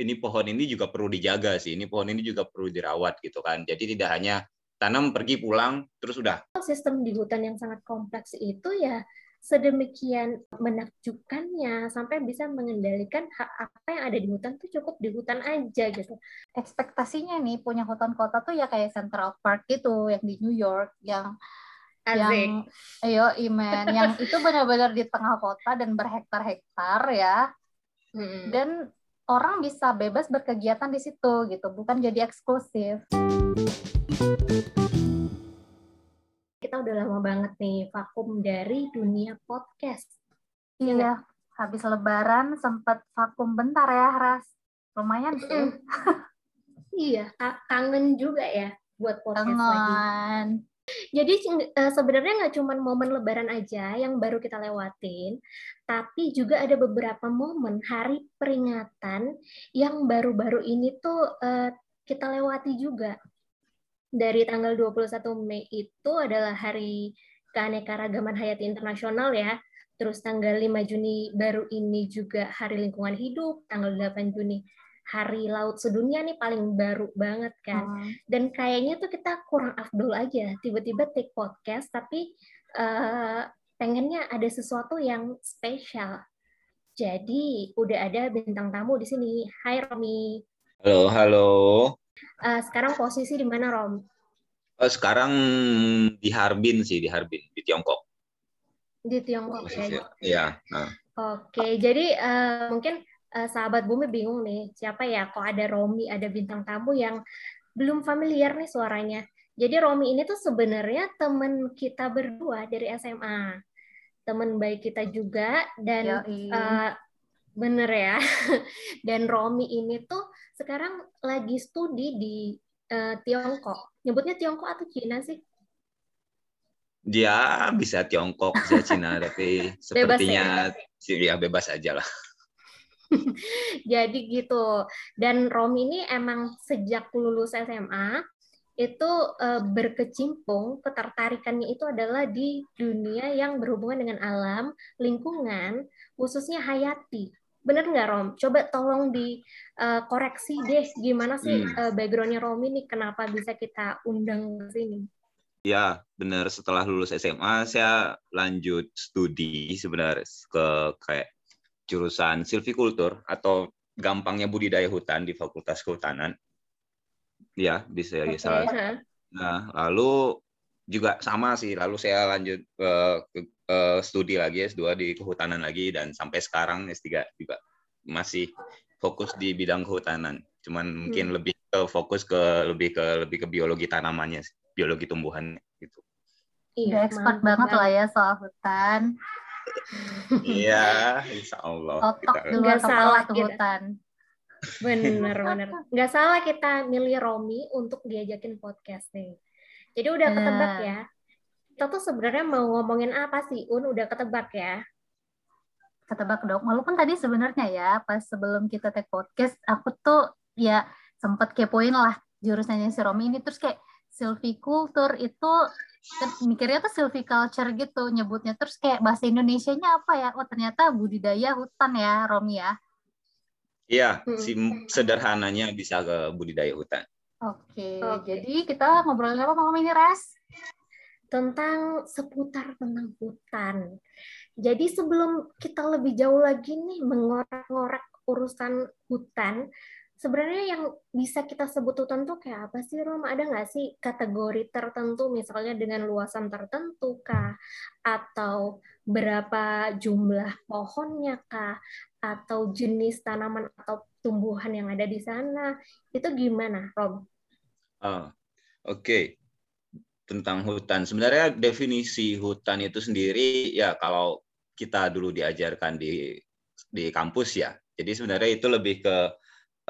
ini pohon ini juga perlu dijaga sih. Ini pohon ini juga perlu dirawat gitu kan. Jadi tidak hanya tanam pergi pulang terus udah. Sistem di hutan yang sangat kompleks itu ya sedemikian menakjubkannya sampai bisa mengendalikan hak apa yang ada di hutan tuh cukup di hutan aja gitu. Ekspektasinya nih punya hutan kota tuh ya kayak Central Park gitu yang di New York yang Asik. yang ayo iman yang itu benar-benar di tengah kota dan berhektar-hektar ya. Hmm. Dan orang bisa bebas berkegiatan di situ gitu, bukan jadi eksklusif. Kita udah lama banget nih vakum dari dunia podcast. Iya, habis lebaran sempat vakum bentar ya, Ras. Lumayan sih. Mm. Iya, ka- kangen juga ya buat podcast lagi. Jadi eh, sebenarnya nggak cuma momen Lebaran aja yang baru kita lewatin, tapi juga ada beberapa momen hari peringatan yang baru-baru ini tuh eh, kita lewati juga. Dari tanggal 21 Mei itu adalah hari keanekaragaman hayati internasional ya. Terus tanggal 5 Juni baru ini juga Hari Lingkungan Hidup, tanggal 8 Juni Hari Laut Sedunia nih paling baru banget kan Hmm. dan kayaknya tuh kita kurang afdol aja tiba-tiba take podcast tapi eh, pengennya ada sesuatu yang spesial jadi udah ada bintang tamu di sini Hai Romi Halo, halo. Eh, sekarang posisi di mana Rom Oh, sekarang di Harbin sih, di Harbin, di Tiongkok. di Tiongkok Posisi. ya Iya. Nah. Oke jadi eh, mungkin eh, sahabat bumi bingung nih siapa ya kok ada Romi ada bintang tamu yang belum familiar nih suaranya jadi Romi ini tuh sebenarnya temen kita berdua dari SMA temen baik kita juga dan Yoi. Eh, bener ya. Dan Romi ini tuh sekarang lagi studi di eh, Tiongkok. Nyebutnya Tiongkok atau Cina sih? Dia bisa Tiongkok, bisa Cina, tapi sepertinya ya bebas aja lah. Jadi gitu. Dan Romi ini emang sejak lulus SMA itu eh, berkecimpung ketertarikannya itu adalah di dunia yang berhubungan dengan alam, lingkungan, khususnya hayati. Bener nggak Rom? Coba tolong dikoreksi deh gimana sih Hmm. eh, backgroundnya Romi nih kenapa bisa kita undang ke sini? Ya, benar. Setelah lulus SMA, saya lanjut studi sebenarnya ke kayak jurusan silvikultur atau gampangnya budidaya hutan di Fakultas Kehutanan. Ya, bisa ya Oke, salah. Nah, lalu juga sama sih. Lalu saya lanjut eh, ke, ke studi lagi S2 di kehutanan lagi dan sampai sekarang S3 juga masih fokus di bidang kehutanan. Cuman mungkin lebih ke fokus ke lebih ke lebih ke biologi tanamannya, sih, biologi tumbuhan gitu. Udah expert banget lah ya soal hutan. Iya, insya Allah. Otak Kita- kepala salah kita. hutan. Bener, bener. Nggak salah kita milih Romi untuk diajakin podcast nih. Jadi udah Bener. ketebak ya. Kita tuh sebenarnya mau ngomongin apa sih, Un? Udah ketebak ya? ketebak dong. Walaupun tadi sebenarnya ya pas sebelum kita take podcast aku tuh ya sempet kepoin lah jurusannya si Romi ini terus kayak silviculture itu mikirnya tuh silviculture gitu nyebutnya terus kayak bahasa Indonesianya apa ya? Oh ternyata budidaya hutan ya Romi ya. Iya, Hmm. sim- sederhananya bisa ke budidaya hutan. Oke, Oke. jadi kita ngobrolin apa malam ini Res? Tentang seputar tentang hutan. Jadi sebelum kita lebih jauh lagi nih mengorek-ngorek urusan hutan, sebenarnya yang bisa kita sebut hutan tuh kayak apa sih, Rom? Ada nggak sih kategori tertentu, misalnya dengan luasan tertentu kah? Atau berapa jumlah pohonnya kah? Atau jenis tanaman atau tumbuhan yang ada di sana? Itu gimana, Rom? Ah, Oke, tentang hutan. Sebenarnya definisi hutan itu sendiri ya kalau kita dulu diajarkan di di kampus ya. Jadi sebenarnya itu lebih ke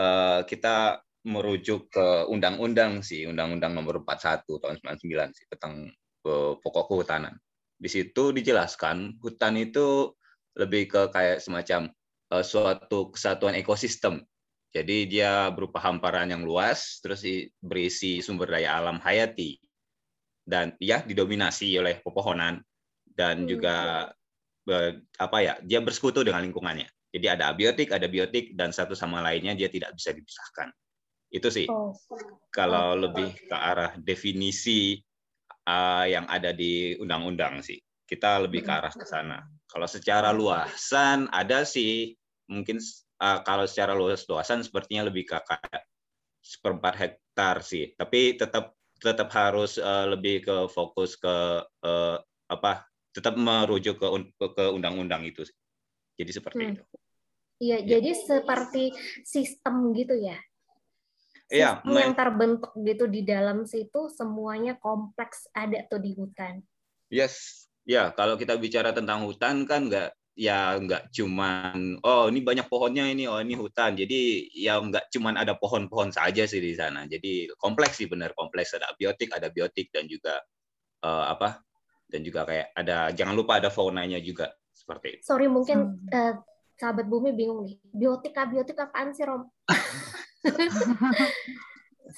eh, kita merujuk ke undang-undang sih, Undang-Undang Nomor 41 tahun 99 sih tentang eh, pokok kehutanan. Di situ dijelaskan hutan itu lebih ke kayak semacam eh, suatu kesatuan ekosistem jadi dia berupa hamparan yang luas, terus berisi sumber daya alam hayati, dan ya didominasi oleh pepohonan dan Hmm. juga apa ya dia bersekutu dengan lingkungannya. Jadi ada abiotik, ada biotik, dan satu sama lainnya dia tidak bisa dipisahkan. Itu sih. Oh. Kalau oh. lebih ke arah definisi uh, yang ada di undang-undang sih. Kita lebih ke arah ke sana. Kalau secara luasan ada sih mungkin uh, kalau secara luas-luasan sepertinya lebih ke kayak seperempat hektar sih. Tapi tetap tetap harus uh, lebih ke fokus ke uh, apa? Tetap merujuk ke ke undang-undang itu sih. Jadi seperti hmm. itu. Iya, ya. jadi seperti sistem gitu ya. Iya, sistem yang terbentuk gitu di dalam situ semuanya kompleks ada tuh di hutan. Yes, ya kalau kita bicara tentang hutan kan nggak ya nggak cuman oh ini banyak pohonnya ini oh ini hutan jadi ya nggak cuman ada pohon-pohon saja sih di sana jadi kompleks sih benar kompleks ada biotik ada biotik dan juga uh, apa dan juga kayak ada jangan lupa ada faunanya juga seperti itu. Sorry mungkin uh, sahabat bumi bingung nih biotik abiotik apaan sih Rom?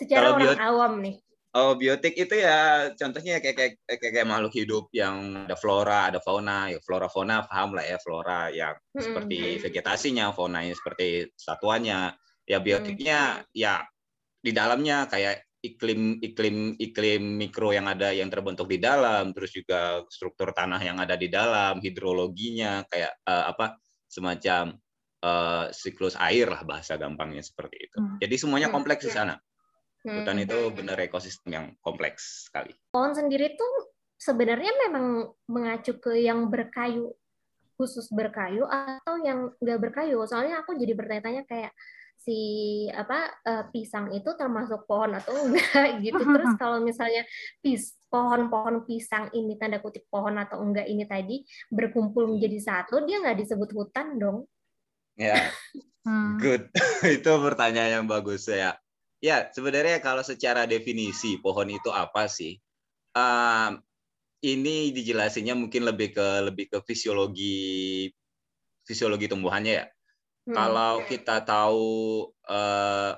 Secara Kalau orang biot... awam nih. Oh, biotik itu ya contohnya kayak kayak, kayak kayak makhluk hidup yang ada flora, ada fauna. Ya flora fauna paham lah ya, flora yang hmm. seperti vegetasinya, faunanya seperti satuannya. Ya biotiknya hmm. ya di dalamnya kayak iklim iklim iklim mikro yang ada yang terbentuk di dalam terus juga struktur tanah yang ada di dalam hidrologinya kayak uh, apa semacam uh, siklus air lah bahasa gampangnya seperti itu. Hmm. Jadi semuanya hmm. kompleks di sana. Hmm. Hutan itu benar ekosistem yang kompleks sekali. Pohon sendiri tuh sebenarnya memang mengacu ke yang berkayu khusus berkayu atau yang nggak berkayu. Soalnya aku jadi bertanya-tanya kayak si apa uh, pisang itu termasuk pohon atau enggak gitu. Terus kalau misalnya pis pohon-pohon pisang ini tanda kutip pohon atau enggak ini tadi berkumpul menjadi satu, dia nggak disebut hutan dong. Ya, hmm. good. itu pertanyaan yang bagus ya. Ya, sebenarnya kalau secara definisi pohon itu apa sih? Um, ini dijelasinnya mungkin lebih ke lebih ke fisiologi fisiologi tumbuhannya ya. Hmm. Kalau kita tahu uh,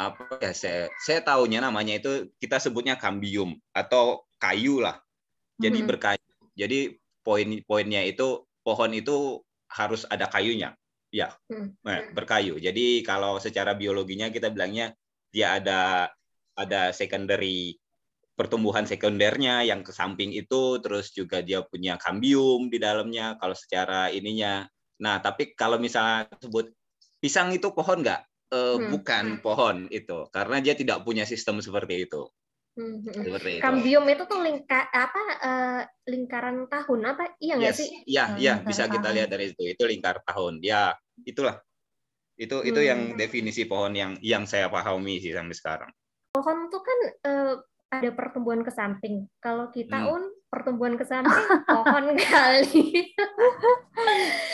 apa ya saya saya tahunya namanya itu kita sebutnya kambium atau kayu lah. Jadi hmm. berkayu. Jadi poin-poinnya itu pohon itu harus ada kayunya. Ya, hmm. nah, berkayu. Jadi kalau secara biologinya kita bilangnya dia ada ada secondary pertumbuhan sekundernya yang ke samping itu, terus juga dia punya kambium di dalamnya. Kalau secara ininya, nah tapi kalau misalnya sebut pisang itu pohon nggak? Eh, hmm. Bukan pohon itu, karena dia tidak punya sistem seperti itu. Hmm, hmm. Seperti itu. Kambium itu tuh lingka, apa uh, lingkaran tahun apa? Iya nggak yes. sih? Iya, hmm, iya bisa tahun. kita lihat dari itu. Itu lingkar tahun. Ya, itulah. Itu itu hmm. yang definisi pohon yang yang saya pahami sih sampai sekarang. Pohon tuh kan uh, ada pertumbuhan ke samping. Kalau kita hmm. un pertumbuhan ke samping pohon kali.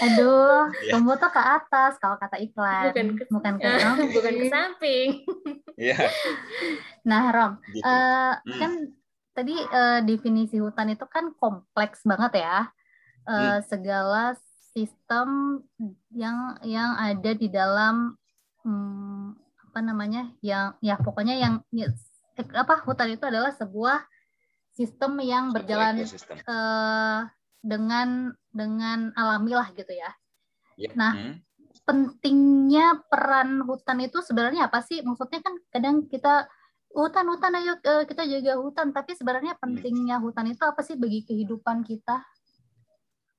Aduh, yeah. tumbuh tuh ke atas kalau kata iklan. Bukan ke, bukan ke, bukan ke samping. Iya. yeah. Nah, Rom, gitu. uh, hmm. kan tadi uh, definisi hutan itu kan kompleks banget ya. Uh, hmm. segala sistem yang yang ada di dalam hmm, apa namanya? yang ya pokoknya yang ya, apa hutan itu adalah sebuah sistem yang berjalan uh, dengan dengan alami lah gitu ya. ya. Nah, hmm. pentingnya peran hutan itu sebenarnya apa sih? Maksudnya kan kadang kita hutan-hutan ayo uh, kita jaga hutan, tapi sebenarnya hmm. pentingnya hutan itu apa sih bagi kehidupan kita?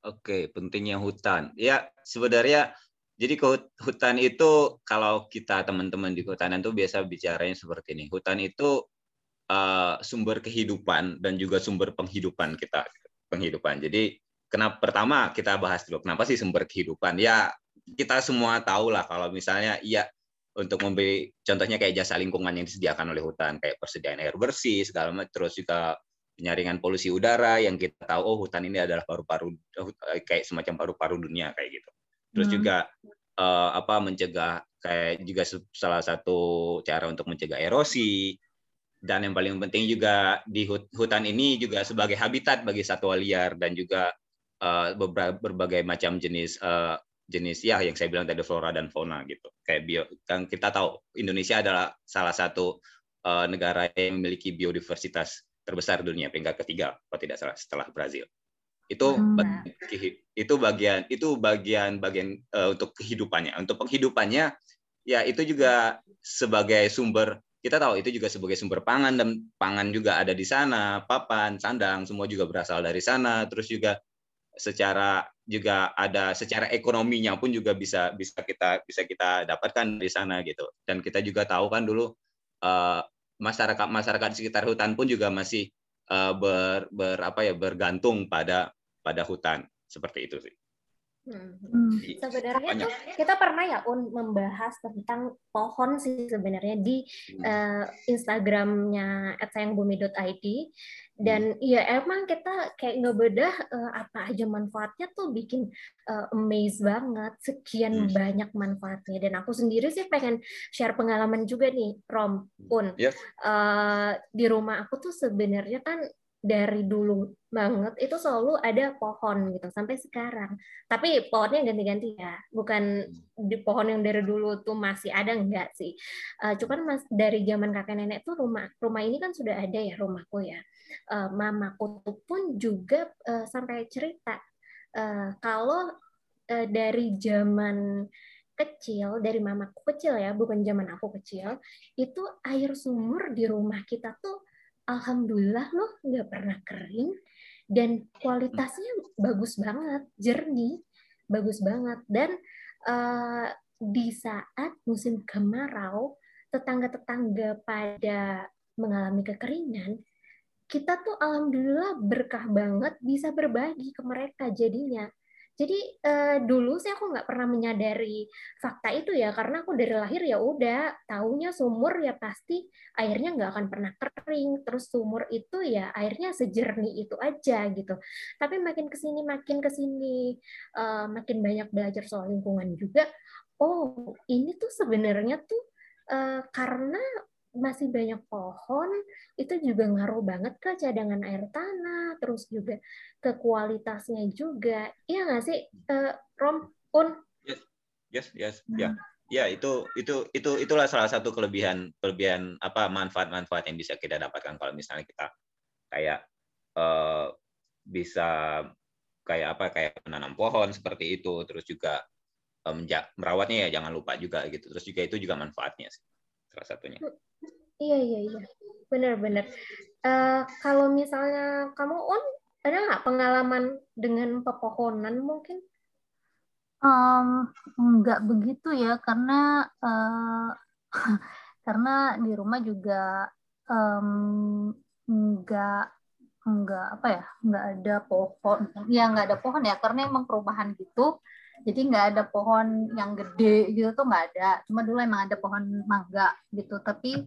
Oke, pentingnya hutan. Ya, sebenarnya jadi hutan itu kalau kita teman-teman di kehutanan tuh biasa bicaranya seperti ini. Hutan itu uh, sumber kehidupan dan juga sumber penghidupan kita penghidupan. Jadi kenapa pertama kita bahas dulu kenapa sih sumber kehidupan? Ya kita semua tahu lah kalau misalnya ya untuk memberi contohnya kayak jasa lingkungan yang disediakan oleh hutan kayak persediaan air bersih segala macam terus juga penyaringan polusi udara yang kita tahu oh hutan ini adalah paru-paru eh, kayak semacam paru-paru dunia kayak gitu. Terus hmm. juga uh, apa mencegah kayak juga salah satu cara untuk mencegah erosi dan yang paling penting juga di hutan ini juga sebagai habitat bagi satwa liar dan juga uh, berbagai macam jenis uh, jenis ya yang saya bilang tadi flora dan fauna gitu kayak bio kan kita tahu Indonesia adalah salah satu uh, negara yang memiliki biodiversitas terbesar dunia peringkat ketiga kalau tidak salah setelah Brazil Itu hmm. itu bagian itu bagian bagian uh, untuk kehidupannya. Untuk penghidupannya ya itu juga sebagai sumber kita tahu itu juga sebagai sumber pangan dan pangan juga ada di sana, papan, sandang semua juga berasal dari sana. Terus juga secara juga ada secara ekonominya pun juga bisa bisa kita bisa kita dapatkan di sana gitu. Dan kita juga tahu kan dulu uh, masyarakat masyarakat sekitar hutan pun juga masih uh, ber, ber apa ya bergantung pada pada hutan seperti itu sih. Hmm. hmm. Sebenarnya tuh kita pernah ya Un membahas tentang pohon sih sebenarnya di hmm. uh, Instagramnya @sayangbumi.id dan hmm. ya emang kita kayak ngebedah uh, apa aja manfaatnya tuh bikin uh, amaze banget sekian hmm. banyak manfaatnya dan aku sendiri sih pengen share pengalaman juga nih Rom Un yeah. uh, di rumah aku tuh sebenarnya kan dari dulu banget itu selalu ada pohon gitu sampai sekarang. Tapi pohonnya ganti-ganti ya, bukan di pohon yang dari dulu tuh masih ada enggak sih. Uh, cuman mas dari zaman kakek nenek tuh rumah rumah ini kan sudah ada ya rumahku ya. Uh, mamaku pun juga uh, sampai cerita uh, kalau uh, dari zaman kecil dari mamaku kecil ya bukan zaman aku kecil itu air sumur di rumah kita tuh alhamdulillah loh nggak pernah kering dan kualitasnya bagus banget, jernih, bagus banget. Dan uh, di saat musim kemarau, tetangga-tetangga pada mengalami kekeringan, kita tuh alhamdulillah berkah banget bisa berbagi ke mereka jadinya. Jadi uh, dulu sih aku nggak pernah menyadari fakta itu ya karena aku dari lahir ya udah taunya sumur ya pasti airnya nggak akan pernah kering terus sumur itu ya airnya sejernih itu aja gitu. Tapi makin ke sini makin ke sini uh, makin banyak belajar soal lingkungan juga. Oh ini tuh sebenarnya tuh uh, karena masih banyak pohon itu juga ngaruh banget ke cadangan air tanah terus juga ke kualitasnya juga. Iya nggak sih uh, Rom? Un? Yes yes yes. Hmm. ya ya itu itu itu itulah salah satu kelebihan kelebihan apa manfaat-manfaat yang bisa kita dapatkan kalau misalnya kita kayak uh, bisa kayak apa kayak menanam pohon seperti itu terus juga um, merawatnya ya jangan lupa juga gitu. Terus juga itu juga manfaatnya sih salah satunya Iya iya iya, benar-benar. Uh, kalau misalnya kamu on ada nggak pengalaman dengan pepohonan mungkin? Um, nggak begitu ya karena uh, karena di rumah juga um, nggak nggak apa ya nggak ada pohon ya nggak ada pohon ya karena emang perubahan gitu jadi nggak ada pohon yang gede gitu tuh nggak ada. Cuma dulu emang ada pohon mangga gitu. Tapi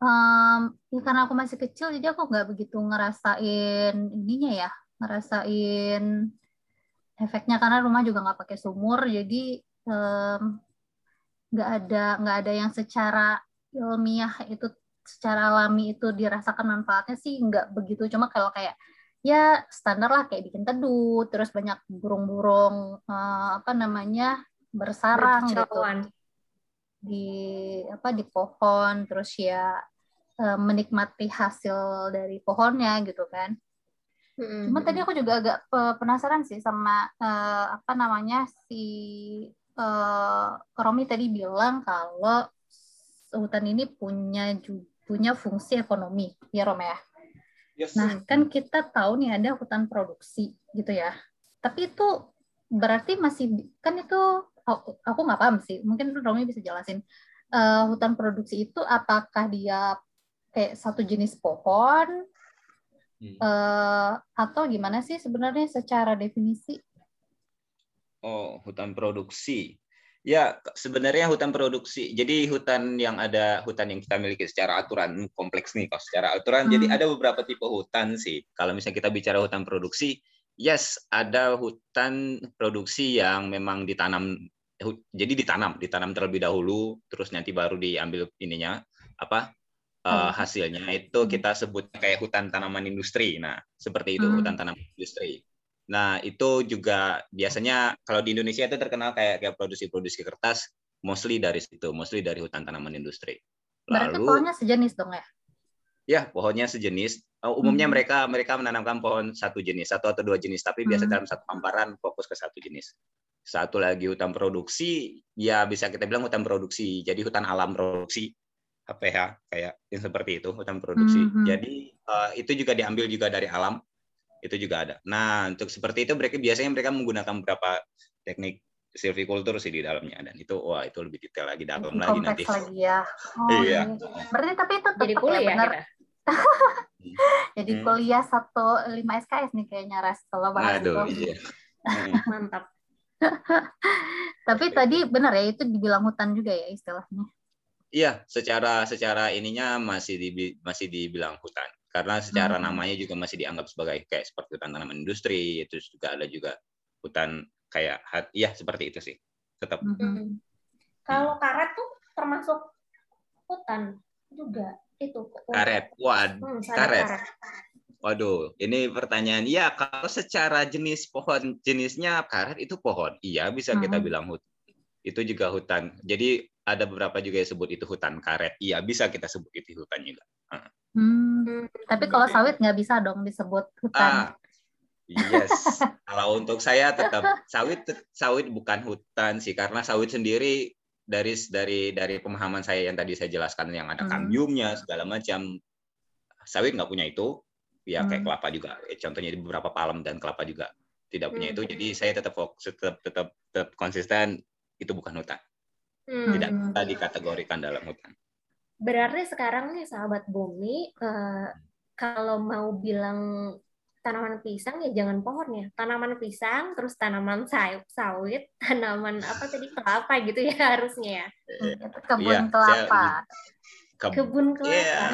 um, ya karena aku masih kecil jadi aku nggak begitu ngerasain ininya ya ngerasain efeknya. Karena rumah juga nggak pakai sumur jadi nggak um, ada nggak ada yang secara ilmiah itu secara alami itu dirasakan manfaatnya sih nggak begitu. Cuma kalau kayak ya standar lah kayak bikin teduh terus banyak burung-burung uh, apa namanya bersarang gitu di apa di pohon terus ya uh, menikmati hasil dari pohonnya gitu kan. Mm-hmm. Cuma tadi aku juga agak penasaran sih sama uh, apa namanya si uh, Romi tadi bilang kalau hutan ini punya punya fungsi ekonomi ya Rom ya. Yes. Nah kan kita tahu nih ada hutan produksi gitu ya. Tapi itu berarti masih kan itu aku nggak paham sih. Mungkin Romi bisa jelasin. Uh, hutan produksi itu apakah dia kayak satu jenis pohon hmm. uh, atau gimana sih sebenarnya secara definisi? Oh, hutan produksi. Ya, sebenarnya hutan produksi. Jadi hutan yang ada hutan yang kita miliki secara aturan kompleks nih, kalau secara aturan. Hmm. Jadi ada beberapa tipe hutan sih. Kalau misalnya kita bicara hutan produksi, yes, ada hutan produksi yang memang ditanam jadi ditanam, ditanam terlebih dahulu, terus nanti baru diambil ininya apa uh, hasilnya itu hmm. kita sebut kayak hutan tanaman industri. Nah, seperti itu hmm. hutan tanaman industri. Nah, itu juga biasanya kalau di Indonesia itu terkenal kayak kayak produksi-produksi kertas mostly dari situ, mostly dari hutan tanaman industri. Lalu Berarti pohonnya sejenis dong ya? Ya, pohonnya sejenis. umumnya hmm. mereka mereka menanamkan pohon satu jenis, satu atau dua jenis, tapi biasa hmm. dalam satu hamparan fokus ke satu jenis. Satu lagi hutan produksi, ya bisa kita bilang hutan produksi. Jadi hutan alam produksi, HPH kayak yang seperti itu hutan produksi. Hmm. hmm. Jadi uh, itu juga diambil juga dari alam, itu juga ada. Nah untuk seperti itu mereka biasanya mereka menggunakan beberapa teknik silvicultur sih di dalamnya dan itu wah itu lebih detail lagi dalam lebih lagi nanti. lagi ya. Oh, iya. iya. Berarti tapi itu tetap jadi kuliah ya, benar. jadi hmm. kuliah satu lima SKS nih kayaknya ras kalau bahas Aduh, itu. Iya. Mantap. tapi tadi benar ya itu dibilang hutan juga ya istilahnya. Iya, secara secara ininya masih di masih dibilang hutan karena secara hmm. namanya juga masih dianggap sebagai kayak seperti hutan tanaman industri, itu juga ada juga hutan kayak ya seperti itu sih tetap mm -hmm. kalau karet tuh termasuk hutan juga itu karet wad hmm, karet. karet Waduh, ini pertanyaan. Ya, kalau secara jenis pohon jenisnya karet itu pohon. Iya, bisa hmm. kita bilang hutan. Itu juga hutan. Jadi ada beberapa juga yang sebut itu hutan karet. Iya, bisa kita sebut itu hutan juga. Hmm. Tapi kalau sawit nggak bisa dong disebut hutan. Ah, Yes. Kalau untuk saya tetap sawit sawit bukan hutan sih karena sawit sendiri dari dari dari pemahaman saya yang tadi saya jelaskan yang ada hmm. kambiumnya segala macam sawit nggak punya itu ya kayak hmm. kelapa juga eh, contohnya di beberapa palem dan kelapa juga tidak punya hmm. itu jadi saya tetap fokus tetap tetap, tetap konsisten itu bukan hutan hmm. tidak bisa dikategorikan dalam hutan berarti sekarang nih sahabat bumi uh, kalau mau bilang tanaman pisang ya jangan pohonnya tanaman pisang terus tanaman sawit tanaman apa tadi kelapa gitu ya harusnya ya. Kebun ya, kelapa. ke, kebun kelapa. ya,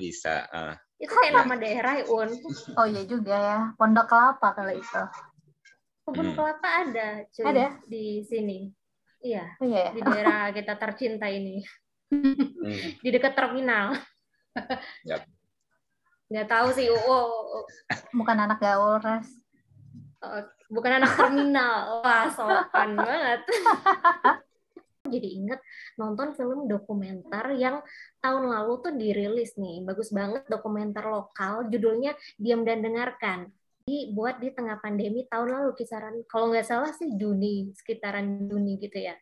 bisa uh. itu kayak ya. nama daerah un oh iya juga ya. Pondok kelapa kali itu. Kebun hmm. kelapa ada cuy ada? di sini. Iya oh, iya, iya. di daerah kita tercinta ini hmm. di dekat terminal yep. Nggak tahu sih, oh, bukan anak gaul, Ras. Oh, bukan anak terminal. Wah, sopan banget. Jadi inget nonton film dokumenter yang tahun lalu tuh dirilis nih. Bagus banget dokumenter lokal, judulnya Diam dan Dengarkan. Dibuat di tengah pandemi tahun lalu kisaran, kalau nggak salah sih Juni, sekitaran Juni gitu ya.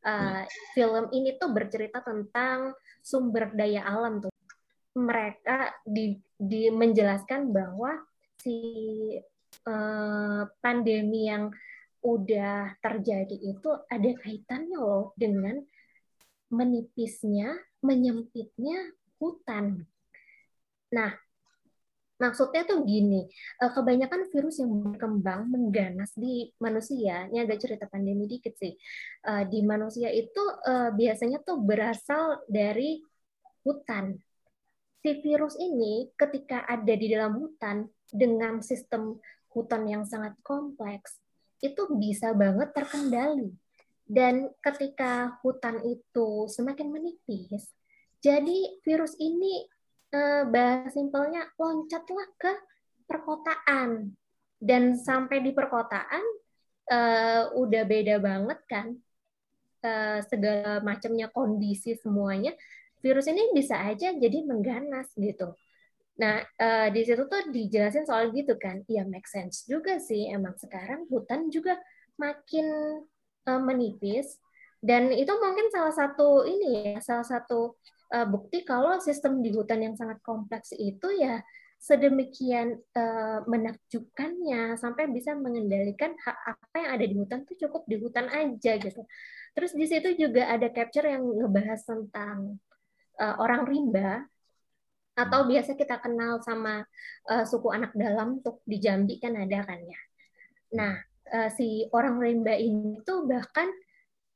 Uh, film ini tuh bercerita tentang sumber daya alam tuh mereka di, di menjelaskan bahwa si uh, pandemi yang udah terjadi itu ada kaitannya loh dengan menipisnya, menyempitnya hutan. Nah, maksudnya tuh gini, eh, kebanyakan virus yang berkembang mengganas di manusia, ini agak cerita pandemi dikit sih, eh, di manusia itu biasanya tuh berasal dari hutan si virus ini ketika ada di dalam hutan dengan sistem hutan yang sangat kompleks itu bisa banget terkendali. Dan ketika hutan itu semakin menipis, jadi virus ini eh, bahasa simpelnya loncatlah ke perkotaan. Dan sampai di perkotaan eh, udah beda banget kan eh, segala macamnya kondisi semuanya virus ini bisa aja jadi mengganas gitu. Nah, uh, di situ tuh dijelasin soal gitu kan. Ya make sense juga sih. Emang sekarang hutan juga makin uh, menipis dan itu mungkin salah satu ini ya, salah satu uh, bukti kalau sistem di hutan yang sangat kompleks itu ya sedemikian uh, menakjubkannya sampai bisa mengendalikan hak apa yang ada di hutan tuh cukup di hutan aja gitu. Terus di situ juga ada capture yang ngebahas tentang uh, orang rimba atau biasa kita kenal sama uh, suku anak dalam untuk di Jambi kan ada kan ya. Nah, uh, si orang rimba ini tuh bahkan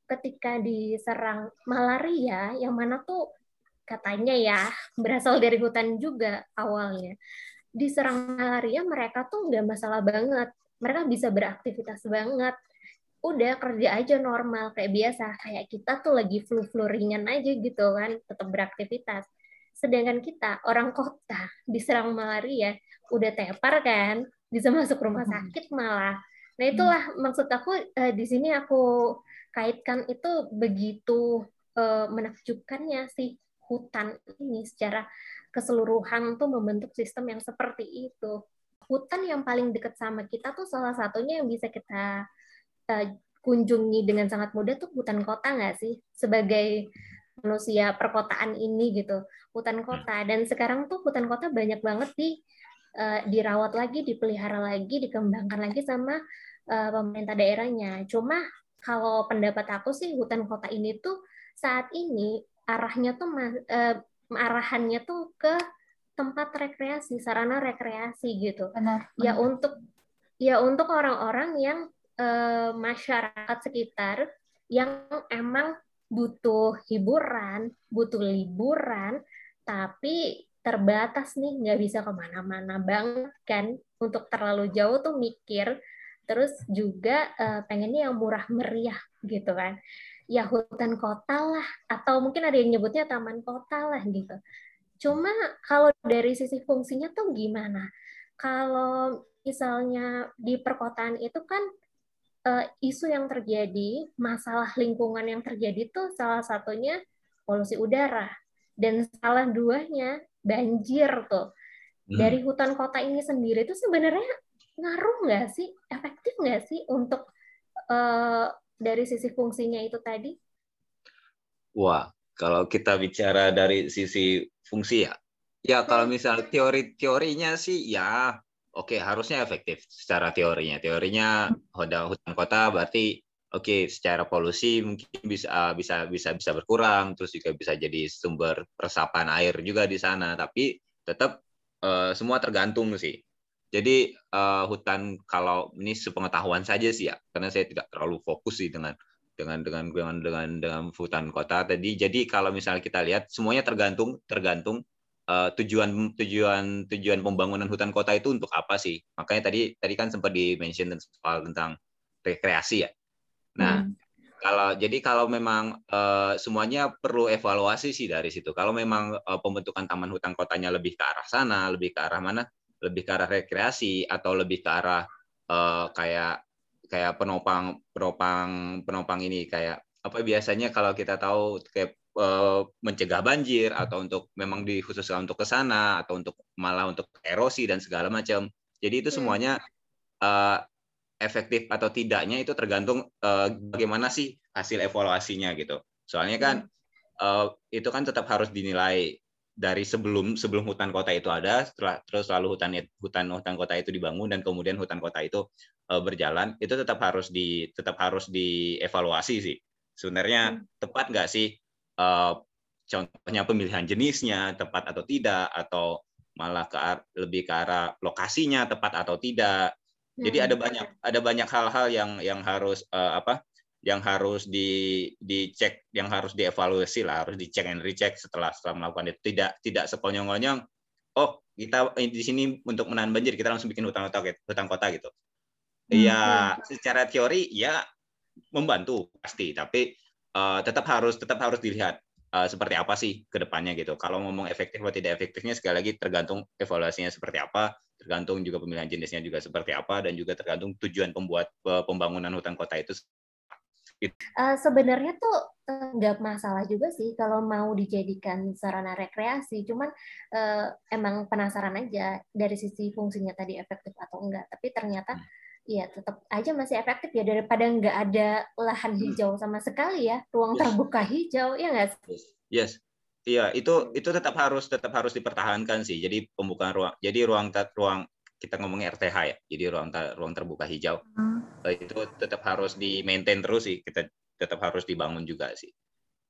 ketika diserang malaria yang mana tuh katanya ya berasal dari hutan juga awalnya. Diserang malaria mereka tuh nggak masalah banget. Mereka bisa beraktivitas banget udah kerja aja normal kayak biasa kayak kita tuh lagi flu-flu ringan aja gitu kan tetap beraktivitas sedangkan kita orang kota diserang malaria udah tepar kan bisa masuk rumah sakit malah nah itulah hmm. maksud aku uh, di sini aku kaitkan itu begitu uh, menakjubkannya sih hutan ini secara keseluruhan tuh membentuk sistem yang seperti itu. Hutan yang paling dekat sama kita tuh salah satunya yang bisa kita uh, kunjungi dengan sangat mudah tuh hutan kota nggak sih? Sebagai manusia perkotaan ini gitu, hutan kota. Dan sekarang tuh hutan kota banyak banget di uh, dirawat lagi, dipelihara lagi, dikembangkan lagi sama uh, pemerintah daerahnya. Cuma kalau pendapat aku sih hutan kota ini tuh saat ini arahnya tuh uh, arahannya tuh ke tempat rekreasi, sarana rekreasi gitu. Benar. Ya untuk ya untuk orang-orang yang eh, masyarakat sekitar yang emang butuh hiburan, butuh liburan, tapi terbatas nih, nggak bisa ke mana-mana banget kan. Untuk terlalu jauh tuh mikir, terus juga eh, pengennya yang murah meriah gitu kan ya hutan kota lah atau mungkin ada yang nyebutnya taman kota lah gitu. Cuma kalau dari sisi fungsinya tuh gimana? Kalau misalnya di perkotaan itu kan uh, isu yang terjadi, masalah lingkungan yang terjadi tuh salah satunya polusi udara dan salah duanya banjir tuh. Hmm. Dari hutan kota ini sendiri tuh sebenarnya ngaruh nggak sih, efektif nggak sih untuk uh, dari sisi fungsinya itu tadi? Wah, kalau kita bicara dari sisi fungsi ya, ya kalau misal teori-teorinya sih ya oke okay, harusnya efektif secara teorinya. Teorinya hutan kota berarti oke okay, secara polusi mungkin bisa bisa bisa bisa berkurang, terus juga bisa jadi sumber resapan air juga di sana. Tapi tetap uh, semua tergantung sih jadi uh, hutan kalau ini sepengetahuan saja sih ya, karena saya tidak terlalu fokus sih dengan dengan dengan dengan dengan dengan hutan kota tadi. Jadi kalau misalnya kita lihat semuanya tergantung tergantung uh, tujuan tujuan tujuan pembangunan hutan kota itu untuk apa sih? Makanya tadi tadi kan sempat di mention soal tentang rekreasi ya. Nah, hmm. kalau jadi kalau memang uh, semuanya perlu evaluasi sih dari situ. Kalau memang uh, pembentukan taman hutan kotanya lebih ke arah sana, lebih ke arah mana? Lebih ke arah rekreasi atau lebih ke arah uh, kayak kayak penopang penopang penopang ini kayak apa biasanya kalau kita tahu kayak uh, mencegah banjir atau untuk memang dikhususkan untuk ke sana atau untuk malah untuk erosi dan segala macam. Jadi itu hmm. semuanya uh, efektif atau tidaknya itu tergantung uh, bagaimana sih hasil evaluasinya gitu. Soalnya kan uh, itu kan tetap harus dinilai dari sebelum sebelum hutan kota itu ada, setelah terus lalu hutan hutan hutan kota itu dibangun dan kemudian hutan kota itu uh, berjalan, itu tetap harus di tetap harus dievaluasi sih. Sebenarnya hmm. tepat nggak sih uh, contohnya pemilihan jenisnya tepat atau tidak atau malah ke lebih ke arah lokasinya tepat atau tidak. Jadi hmm. ada banyak ada banyak hal-hal yang yang harus uh, apa yang harus di dicek, yang harus dievaluasi lah, harus dicek and recheck setelah setelah melakukan itu. Tidak tidak sekonyong-konyong. Oh, kita di sini untuk menahan banjir kita langsung bikin hutan kota hutan kota gitu. Iya, hmm. secara teori ya membantu pasti, tapi uh, tetap harus tetap harus dilihat uh, seperti apa sih ke depannya gitu. Kalau ngomong efektif atau tidak efektifnya sekali lagi tergantung evaluasinya seperti apa, tergantung juga pemilihan jenisnya juga seperti apa dan juga tergantung tujuan pembuat uh, pembangunan hutan kota itu Uh, sebenarnya tuh eh, nggak masalah juga sih kalau mau dijadikan sarana rekreasi, cuman uh, emang penasaran aja dari sisi fungsinya tadi efektif atau enggak. Tapi ternyata hmm. ya tetap aja masih efektif ya daripada nggak ada lahan hmm. hijau sama sekali ya, ruang yes. terbuka hijau ya nggak? Yes. yes. Iya, itu itu tetap harus tetap harus dipertahankan sih. Jadi pembukaan ruang, jadi ruang ruang kita ngomongnya RTH ya, jadi ruang ruang terbuka hijau hmm. itu tetap harus di maintain terus sih, kita tetap harus dibangun juga sih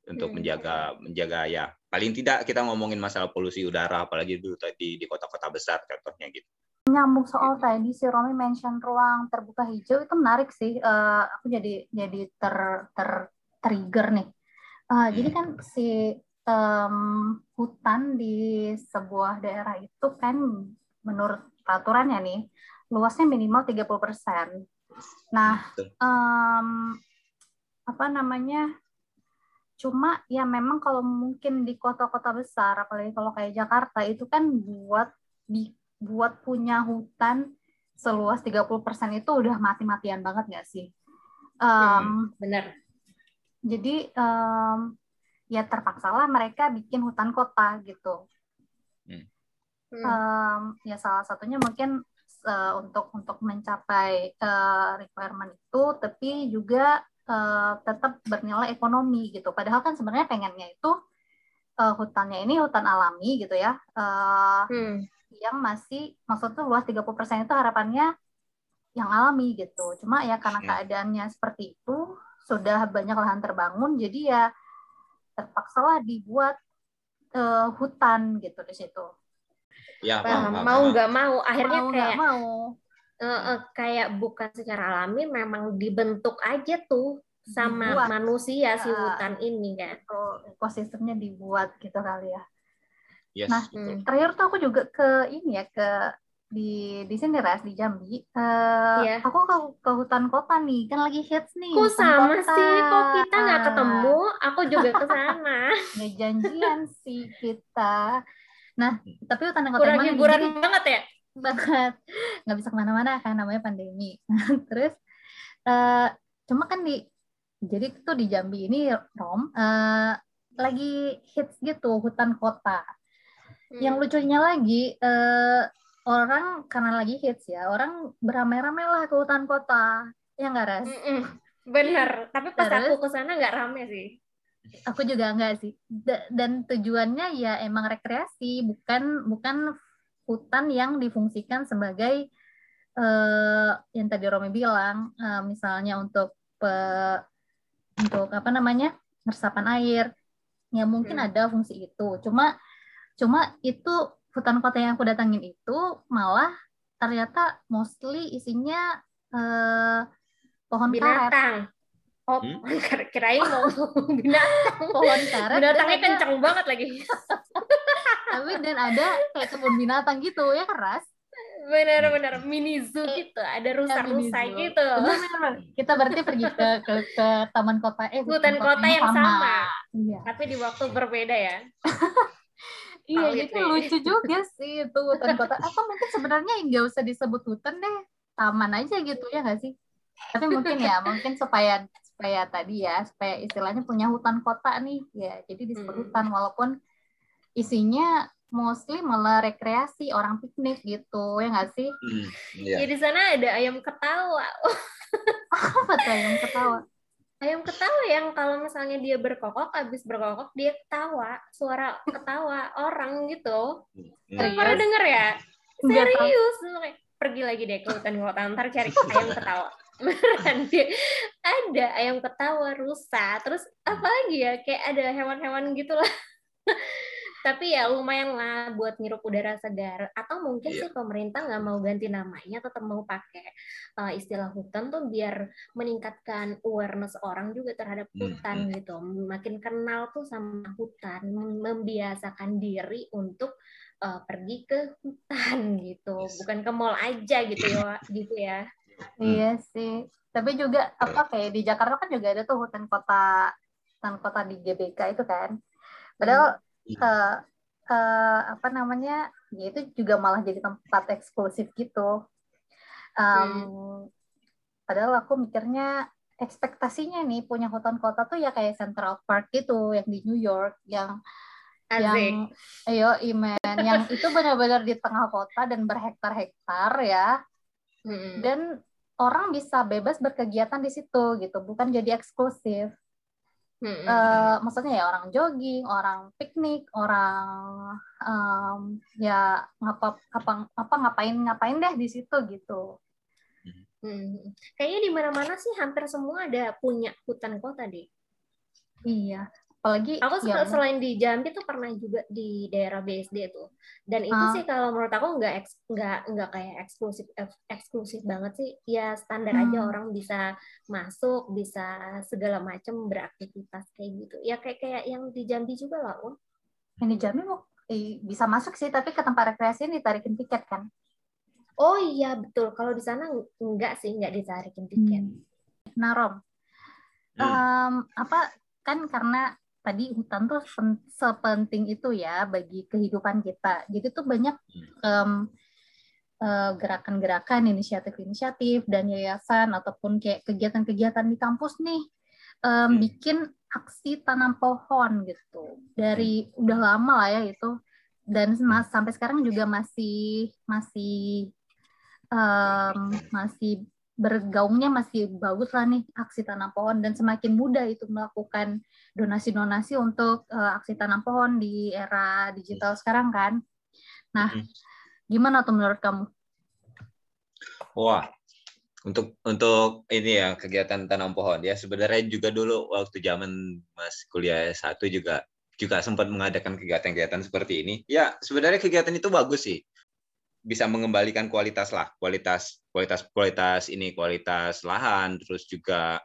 untuk hmm. menjaga menjaga ya paling tidak kita ngomongin masalah polusi udara apalagi dulu tadi di kota-kota besar contohnya gitu nyambung soal tadi si Romi mention ruang terbuka hijau itu menarik sih uh, aku jadi jadi ter ter trigger nih uh, hmm. jadi kan si um, hutan di sebuah daerah itu kan menurut peraturannya nih luasnya minimal 30%. Nah, um, apa namanya? Cuma ya memang kalau mungkin di kota-kota besar, apalagi kalau kayak Jakarta itu kan buat di buat punya hutan seluas 30% itu udah mati-matian banget nggak sih? Um, hmm, benar. Jadi um, ya terpaksalah mereka bikin hutan kota gitu. Hmm. Um, ya salah satunya mungkin uh, untuk untuk mencapai uh, requirement itu, tapi juga uh, tetap bernilai ekonomi gitu. Padahal kan sebenarnya pengennya itu uh, hutannya ini hutan alami gitu ya, uh, hmm. yang masih maksudnya luas 30% itu harapannya yang alami gitu. Cuma ya karena keadaannya seperti itu, sudah banyak lahan terbangun, jadi ya terpaksalah dibuat uh, hutan gitu di situ. Ya, paham. mau nggak mau, akhirnya mau kayak mau. Uh, uh, kayak bukan secara alami, memang dibentuk aja tuh sama dibuat. manusia si hutan ini kan. Ekosistemnya dibuat gitu kali ya. Yes, nah, betul. terakhir tuh aku juga ke ini ya ke di di sini ras di Jambi. Uh, yeah. Aku ke, ke hutan kota nih, kan lagi hits nih. Kok sama kota. sih? Kok kita nggak ketemu? Aku juga ke sana. Janjian sih kita. Nah, tapi hutan kota Kurang hiburan banget ya? Banget. Nggak bisa ke mana-mana kan namanya pandemi. Terus, uh, cuma kan di jadi itu di Jambi ini Rom uh, lagi hits gitu hutan kota. Hmm. Yang lucunya lagi uh, orang karena lagi hits ya orang beramai-ramai lah ke hutan kota ya nggak ras mm -mm. bener tapi pas Terus, aku ke sana nggak rame sih aku juga nggak sih dan tujuannya ya emang rekreasi bukan bukan hutan yang difungsikan sebagai uh, yang tadi Romi bilang uh, misalnya untuk pe, untuk apa namanya resapan air ya mungkin hmm. ada fungsi itu cuma cuma itu hutan kota yang aku datangin itu malah ternyata mostly isinya uh, pohon binatang. karet. Oh, hmm? kirain mau binatang. Pohon karet. Binatangnya kencang banget lagi. Tapi dan ada kayak kebun binatang gitu ya keras. Benar-benar mini zoo eh, gitu, ada ya, rusa-rusa ya, gitu. Benar, Kita berarti pergi ke ke, ke taman kota eh hutan kota, kota yang sama. sama. Iya. Tapi di waktu berbeda ya. Iya, itu lucu juga sih itu hutan kota. Apa mungkin sebenarnya nggak usah disebut hutan deh, taman aja gitu ya nggak sih? Tapi mungkin ya, mungkin supaya supaya tadi ya, supaya istilahnya punya hutan kota nih, ya jadi disebut hmm. hutan walaupun isinya mostly malah rekreasi orang piknik gitu ya nggak sih? Hmm, iya. Ya di sana ada ayam ketawa. Apa tuh ayam ketawa? ayam ketawa yang kalau misalnya dia berkokok habis berkokok dia ketawa suara ketawa orang gitu hmm. pernah denger ya serius pergi lagi deh ke hutan kota ntar cari ayam ketawa beneran dia ada ayam ketawa rusa terus apa lagi ya kayak ada hewan-hewan gitulah. Tapi ya lumayan lah buat ngirup udara segar. Atau mungkin yeah. sih pemerintah nggak mau ganti namanya tetap mau pakai uh, istilah hutan tuh biar meningkatkan awareness orang juga terhadap hmm, hutan hmm. gitu. Makin kenal tuh sama hutan membiasakan diri untuk uh, pergi ke hutan gitu. Bukan ke mall aja gitu ya gitu ya iya sih. Tapi juga apa kayak di Jakarta kan juga ada tuh hutan kota hutan kota di GBK itu kan. Padahal uh, uh, apa namanya ya itu juga malah jadi tempat eksklusif gitu. Um, hmm. padahal aku mikirnya ekspektasinya nih punya hutan kota tuh ya kayak Central Park gitu yang di New York yang Asik. yang ayo imen yang itu benar-benar di tengah kota dan berhektar-hektar ya hmm. dan orang bisa bebas berkegiatan di situ gitu bukan jadi eksklusif Hmm. Uh, maksudnya ya orang jogging, orang piknik, orang um, ya ngapa apa apa ngapain ngapain deh di situ gitu. Hmm. Kayaknya di mana-mana sih hampir semua ada punya hutan kota deh. Iya, apalagi aku ya, selain di Jambi tuh pernah juga di daerah BSD tuh dan itu uh, sih kalau menurut aku nggak eks, nggak nggak kayak eksklusif eksklusif banget sih ya standar hmm. aja orang bisa masuk bisa segala macam beraktivitas kayak gitu ya kayak kayak yang di Jambi juga lah um. yang di Jambi mau eh, bisa masuk sih tapi ke tempat rekreasi ini ditarikin tiket kan oh iya betul kalau di sana nggak sih nggak ditarikin tiket hmm. nah Rom hmm. um, apa kan karena tadi hutan tuh sepenting itu ya bagi kehidupan kita. Jadi tuh banyak um, uh, gerakan-gerakan, inisiatif-inisiatif dan yayasan ataupun kayak kegiatan-kegiatan di kampus nih um, bikin aksi tanam pohon gitu. Dari udah lama lah ya itu. Dan mas, sampai sekarang juga masih masih um, masih bergaungnya masih bagus lah nih aksi tanam pohon. Dan semakin mudah itu melakukan donasi-donasi untuk uh, aksi tanam pohon di era digital sekarang kan. Nah, gimana tuh menurut kamu? Wah, untuk untuk ini ya kegiatan tanam pohon ya. Sebenarnya juga dulu waktu zaman mas kuliah satu juga juga sempat mengadakan kegiatan-kegiatan seperti ini. Ya sebenarnya kegiatan itu bagus sih bisa mengembalikan kualitas lah kualitas kualitas kualitas ini kualitas lahan terus juga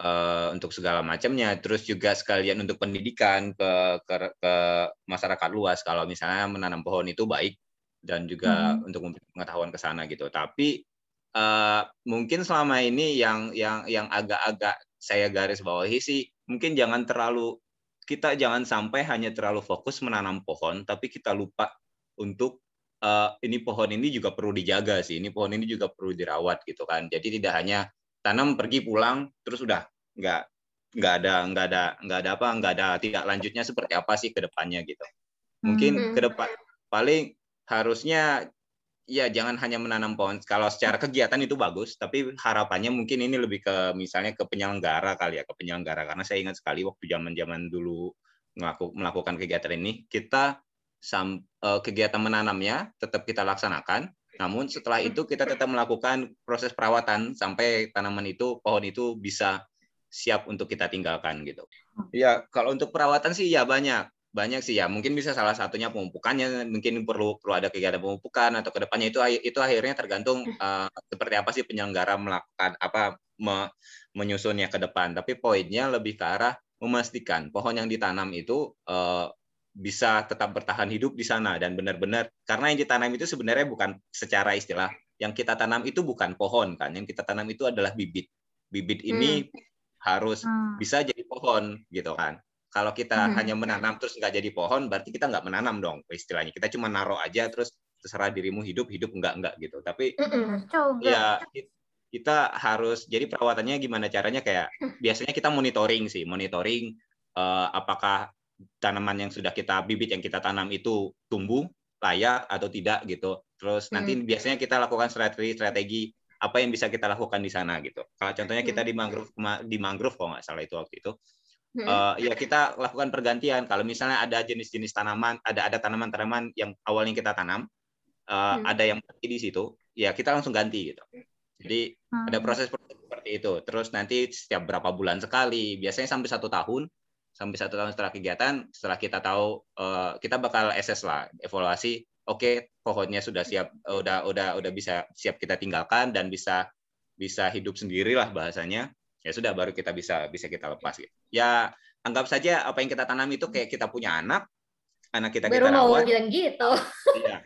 uh, untuk segala macamnya. Terus juga sekalian untuk pendidikan ke, ke ke masyarakat luas. Kalau misalnya menanam pohon itu baik dan juga hmm. untuk pengetahuan ke sana gitu. Tapi uh, mungkin selama ini yang yang yang agak-agak saya garis bawahi sih mungkin jangan terlalu kita jangan sampai hanya terlalu fokus menanam pohon tapi kita lupa untuk uh, ini pohon ini juga perlu dijaga sih ini pohon ini juga perlu dirawat gitu kan jadi tidak hanya tanam pergi pulang terus udah nggak nggak ada nggak ada nggak ada apa nggak ada tidak lanjutnya seperti apa sih ke depannya gitu mungkin hmm. ke depan paling harusnya ya jangan hanya menanam pohon. Kalau secara kegiatan itu bagus, tapi harapannya mungkin ini lebih ke misalnya ke penyelenggara kali ya, ke penyelenggara. Karena saya ingat sekali waktu zaman-zaman dulu melakukan kegiatan ini, kita uh, kegiatan menanamnya tetap kita laksanakan. Namun setelah itu kita tetap melakukan proses perawatan sampai tanaman itu, pohon itu bisa siap untuk kita tinggalkan gitu. Ya kalau untuk perawatan sih ya banyak banyak sih ya mungkin bisa salah satunya pemupukannya mungkin perlu perlu ada kegiatan pemupukan atau ke depannya itu itu akhirnya tergantung uh, seperti apa sih penyelenggara melakukan apa me, menyusunnya ke depan tapi poinnya lebih ke arah memastikan pohon yang ditanam itu uh, bisa tetap bertahan hidup di sana dan benar-benar karena yang ditanam itu sebenarnya bukan secara istilah yang kita tanam itu bukan pohon kan yang kita tanam itu adalah bibit bibit ini hmm. harus hmm. bisa jadi pohon gitu kan kalau kita hmm. hanya menanam terus nggak jadi pohon, berarti kita nggak menanam dong istilahnya. Kita cuma naruh aja terus terserah dirimu hidup hidup enggak enggak gitu. Tapi mm ya kita harus jadi perawatannya gimana caranya kayak biasanya kita monitoring sih, monitoring uh, apakah tanaman yang sudah kita bibit yang kita tanam itu tumbuh layak atau tidak gitu. Terus nanti hmm. biasanya kita lakukan strategi-strategi apa yang bisa kita lakukan di sana gitu. Kalau contohnya kita di mangrove di mangrove kalau nggak salah itu waktu itu uh, ya kita lakukan pergantian. Kalau misalnya ada jenis-jenis tanaman, ada ada tanaman-tanaman yang awalnya kita tanam, uh, hmm. ada yang mati di situ, ya kita langsung ganti gitu. Jadi hmm. ada proses seperti itu. Terus nanti setiap berapa bulan sekali, biasanya sampai satu tahun, sampai satu tahun setelah kegiatan, setelah kita tahu, uh, kita bakal assess lah, evaluasi. Oke, okay, pohonnya sudah siap, udah udah udah bisa siap kita tinggalkan dan bisa bisa hidup sendiri lah bahasanya ya sudah baru kita bisa bisa kita lepas gitu. Ya anggap saja apa yang kita tanam itu kayak kita punya anak, anak kita baru kita rawat. mau bilang gitu. Iya.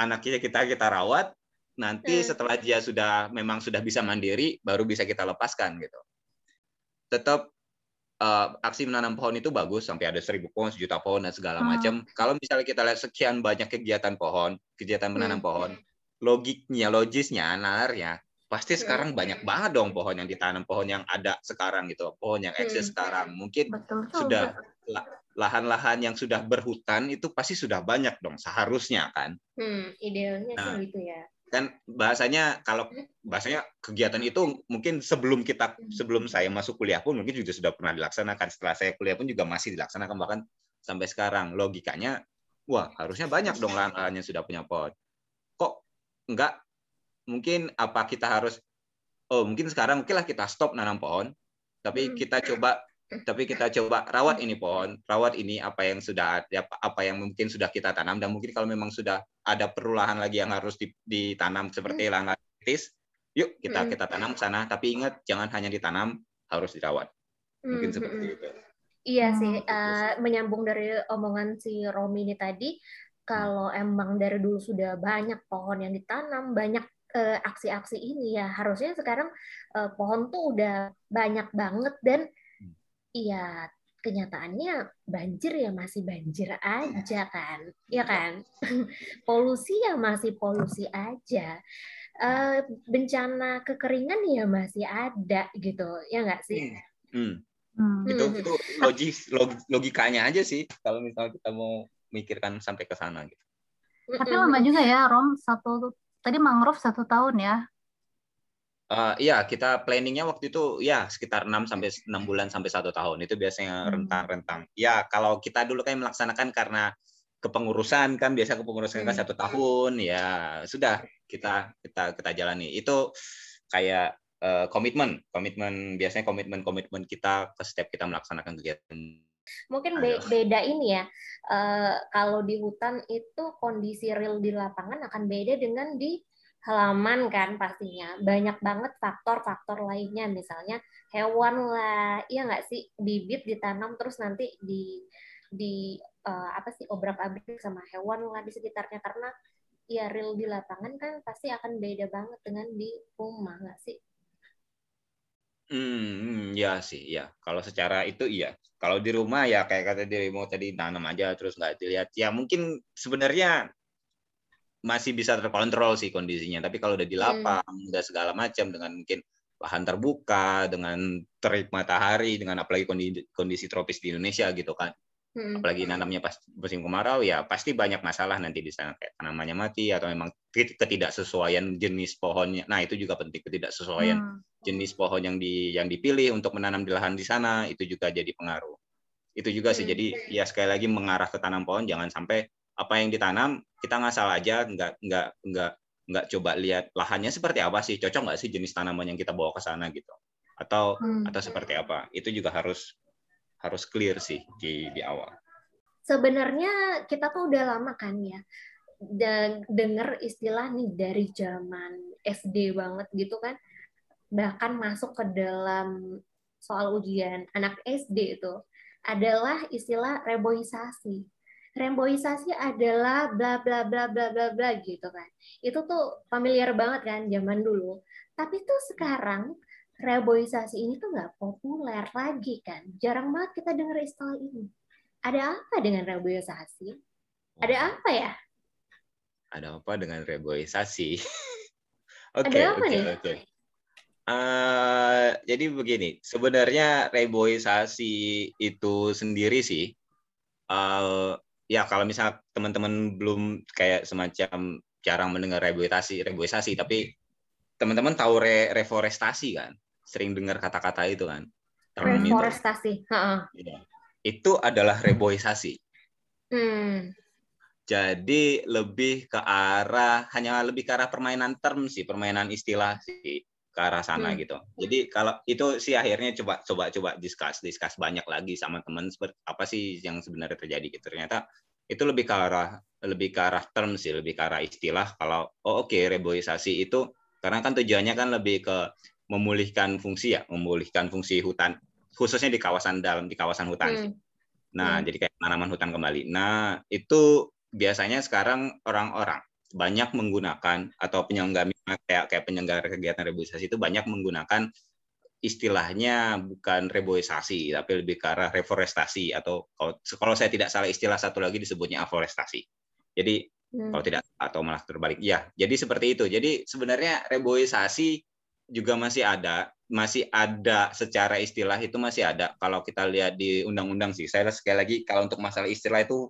Anak kita kita kita rawat, nanti hmm. setelah dia sudah memang sudah bisa mandiri, baru bisa kita lepaskan gitu. Tetap uh, aksi menanam pohon itu bagus sampai ada seribu pohon, sejuta pohon dan segala hmm. macam. Kalau misalnya kita lihat sekian banyak kegiatan pohon, kegiatan menanam hmm. pohon, logiknya, logisnya, nalarnya pasti iya. sekarang banyak banget dong pohon yang ditanam, pohon yang ada sekarang gitu, pohon yang eksis hmm. sekarang. Mungkin Betul. sudah lahan-lahan yang sudah berhutan itu pasti sudah banyak dong seharusnya kan. Hmm, idealnya nah, sih gitu ya. Kan bahasanya kalau hmm. bahasanya kegiatan itu mungkin sebelum kita hmm. sebelum saya masuk kuliah pun mungkin juga sudah pernah dilaksanakan. Setelah saya kuliah pun juga masih dilaksanakan bahkan sampai sekarang. Logikanya wah harusnya banyak dong lahan-lahan yang sudah punya pohon. Kok enggak mungkin apa kita harus oh mungkin sekarang mungkinlah kita stop nanam pohon tapi hmm. kita coba tapi kita coba rawat ini pohon, rawat ini apa yang sudah ada, apa yang mungkin sudah kita tanam dan mungkin kalau memang sudah ada perlu lahan lagi yang harus ditanam seperti hmm. lahan kritis, yuk kita hmm. kita tanam sana. Tapi ingat jangan hanya ditanam, harus dirawat. Mungkin seperti itu. Iya sih, uh, menyambung dari omongan si Romi ini tadi, kalau emang dari dulu sudah banyak pohon yang ditanam, banyak uh, aksi-aksi ini ya harusnya sekarang uh, pohon tuh udah banyak banget dan hmm. Iya kenyataannya banjir ya masih banjir aja kan ya kan polusi ya masih polusi aja uh, bencana kekeringan ya masih ada gitu ya nggak sih hmm. Hmm. Hmm. Itu itu logis log, logikanya aja sih kalau misalnya kita mau mikirkan sampai ke sana gitu. Tapi lama juga ya, Rom. Satu tadi mangrove satu tahun ya. Uh, iya, kita planningnya waktu itu ya sekitar 6 sampai 6 bulan sampai satu tahun. Itu biasanya hmm. rentang-rentang. Ya, kalau kita dulu kan melaksanakan karena kepengurusan kan biasa kepengurusan kan hmm. satu tahun ya sudah kita kita kita jalani. Itu kayak uh, komitmen, komitmen biasanya komitmen komitmen kita ke setiap kita melaksanakan kegiatan. Mungkin be beda ini ya. Uh, kalau di hutan itu kondisi real di lapangan akan beda dengan di halaman kan pastinya banyak banget faktor-faktor lainnya misalnya hewan lah iya nggak sih bibit ditanam terus nanti di di uh, apa sih obrak-abrik sama hewan lah di sekitarnya karena ya real di lapangan kan pasti akan beda banget dengan di rumah nggak sih? Hmm, ya sih, ya. Kalau secara itu iya. Kalau di rumah ya kayak kata diri mau tadi tanam aja terus nggak dilihat. Ya mungkin sebenarnya masih bisa terkontrol sih kondisinya. Tapi kalau udah di hmm. lapang, hmm. udah segala macam dengan mungkin lahan terbuka, dengan terik matahari, dengan apalagi kondisi, kondisi tropis di Indonesia gitu kan. Hmm. Apalagi nanamnya pas musim kemarau ya pasti banyak masalah nanti di sana kayak tanamannya mati atau memang ketidaksesuaian jenis pohonnya. Nah, itu juga penting ketidaksesuaian hmm. jenis pohon yang di yang dipilih untuk menanam di lahan di sana itu juga jadi pengaruh. Itu juga sih. Hmm. Jadi ya sekali lagi mengarah ke tanam pohon jangan sampai apa yang ditanam kita ngasal aja nggak nggak nggak nggak coba lihat lahannya seperti apa sih cocok nggak sih jenis tanaman yang kita bawa ke sana gitu. Atau hmm. atau seperti apa itu juga harus harus clear sih di di awal. Sebenarnya kita tuh udah lama kan ya dan dengar istilah nih dari zaman SD banget gitu kan. Bahkan masuk ke dalam soal ujian anak SD itu adalah istilah reboisasi remboisasi adalah bla bla bla bla bla bla gitu kan. Itu tuh familiar banget kan zaman dulu. Tapi tuh sekarang reboisasi ini tuh nggak populer lagi kan. Jarang banget kita dengar istilah ini. Ada apa dengan reboisasi? Ada apa ya? Ada apa dengan reboisasi? Oke, oke, oke. Uh, jadi begini, sebenarnya reboisasi itu sendiri sih uh, ya kalau misal teman-teman belum kayak semacam jarang mendengar reboisasi reboisasi tapi teman-teman tahu re, reforestasi kan sering dengar kata-kata itu kan reforestasi itu. Ya. itu adalah reboisasi hmm. jadi lebih ke arah hanya lebih ke arah permainan term sih permainan istilah sih ke arah sana hmm. gitu. Jadi kalau itu sih akhirnya coba coba coba discuss discuss banyak lagi sama teman seperti apa sih yang sebenarnya terjadi gitu. Ternyata itu lebih ke arah lebih ke arah term sih, lebih ke arah istilah kalau oh oke okay, reboisasi itu karena kan tujuannya kan lebih ke memulihkan fungsi ya, memulihkan fungsi hutan khususnya di kawasan dalam di kawasan hutan hmm. sih. Nah, hmm. jadi kayak tanaman hutan kembali. Nah, itu biasanya sekarang orang-orang banyak menggunakan atau penyelenggara kayak kayak penyelenggara kegiatan reboisasi itu banyak menggunakan istilahnya bukan reboisasi tapi lebih ke arah reforestasi atau kalau, kalau saya tidak salah istilah satu lagi disebutnya aforestasi. Jadi hmm. kalau tidak atau malah terbalik. Ya, jadi seperti itu. Jadi sebenarnya reboisasi juga masih ada, masih ada secara istilah itu masih ada. Kalau kita lihat di undang-undang sih, saya sekali lagi kalau untuk masalah istilah itu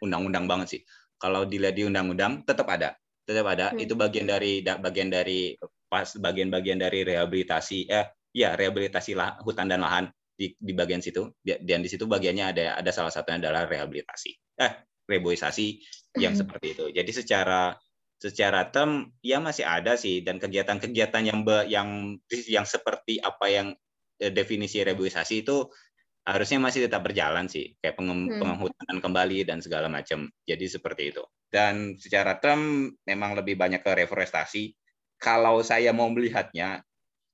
undang-undang banget sih kalau dilihat di undang-undang tetap ada tetap ada. Hmm. itu bagian dari bagian dari pas bagian-bagian dari rehabilitasi eh ya rehabilitasi lah, hutan dan lahan di, di bagian situ. Dan di situ bagiannya ada ada salah satunya adalah rehabilitasi. Eh reboisasi yang hmm. seperti itu. Jadi secara secara term ya masih ada sih. Dan kegiatan-kegiatan yang be, yang yang seperti apa yang eh, definisi reboisasi itu harusnya masih tetap berjalan sih kayak pengem, hmm. penghutanan kembali dan segala macam jadi seperti itu. Dan secara term memang lebih banyak ke reforestasi. Kalau saya mau melihatnya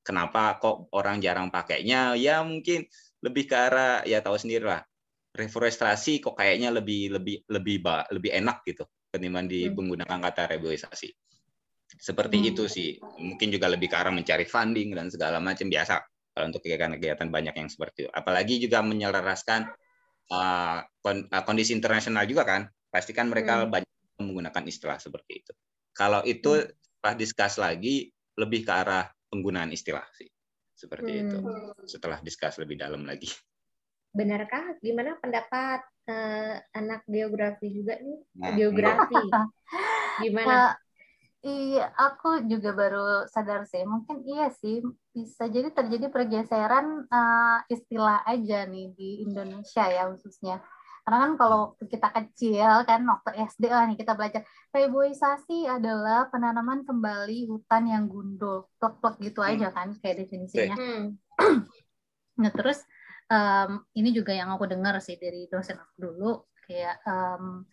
kenapa kok orang jarang pakainya? Ya mungkin lebih ke arah ya tahu sendiri lah reforestasi kok kayaknya lebih lebih lebih lebih enak gitu ketimbang di hmm. menggunakan kata reboisasi. Seperti hmm. itu sih. Mungkin juga lebih ke arah mencari funding dan segala macam biasa untuk kegiatan-kegiatan banyak yang seperti itu. Apalagi juga menyelaraskan uh, kondisi internasional juga kan. Pastikan mereka hmm. banyak menggunakan istilah seperti itu. Kalau itu hmm. setelah diskus lagi lebih ke arah penggunaan istilah sih. seperti hmm. itu. Setelah diskus lebih dalam lagi. Benarkah? Gimana pendapat uh, anak geografi juga nih? Nah, geografi. Gimana? Iya, aku juga baru sadar sih. Mungkin iya sih bisa jadi terjadi pergeseran uh, istilah aja nih di Indonesia ya khususnya. Karena kan kalau kita kecil kan waktu SD lah nih kita belajar reboisasi adalah penanaman kembali hutan yang gundul, plek-plek gitu hmm. aja kan kayak definisinya. Hmm. nah terus um, ini juga yang aku dengar sih dari dosen aku dulu kayak um,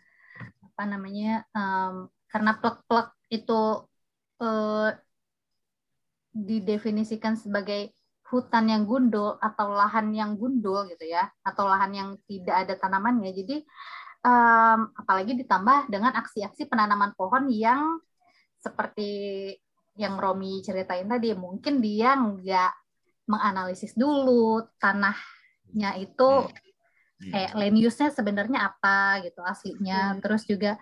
apa namanya um, karena plek-plek itu uh, didefinisikan sebagai hutan yang gundul atau lahan yang gundul gitu ya atau lahan yang tidak ada tanamannya jadi um, apalagi ditambah dengan aksi-aksi penanaman pohon yang seperti yang Romi ceritain tadi mungkin dia nggak menganalisis dulu tanahnya itu hmm. kayak land use-nya sebenarnya apa gitu aslinya hmm. terus juga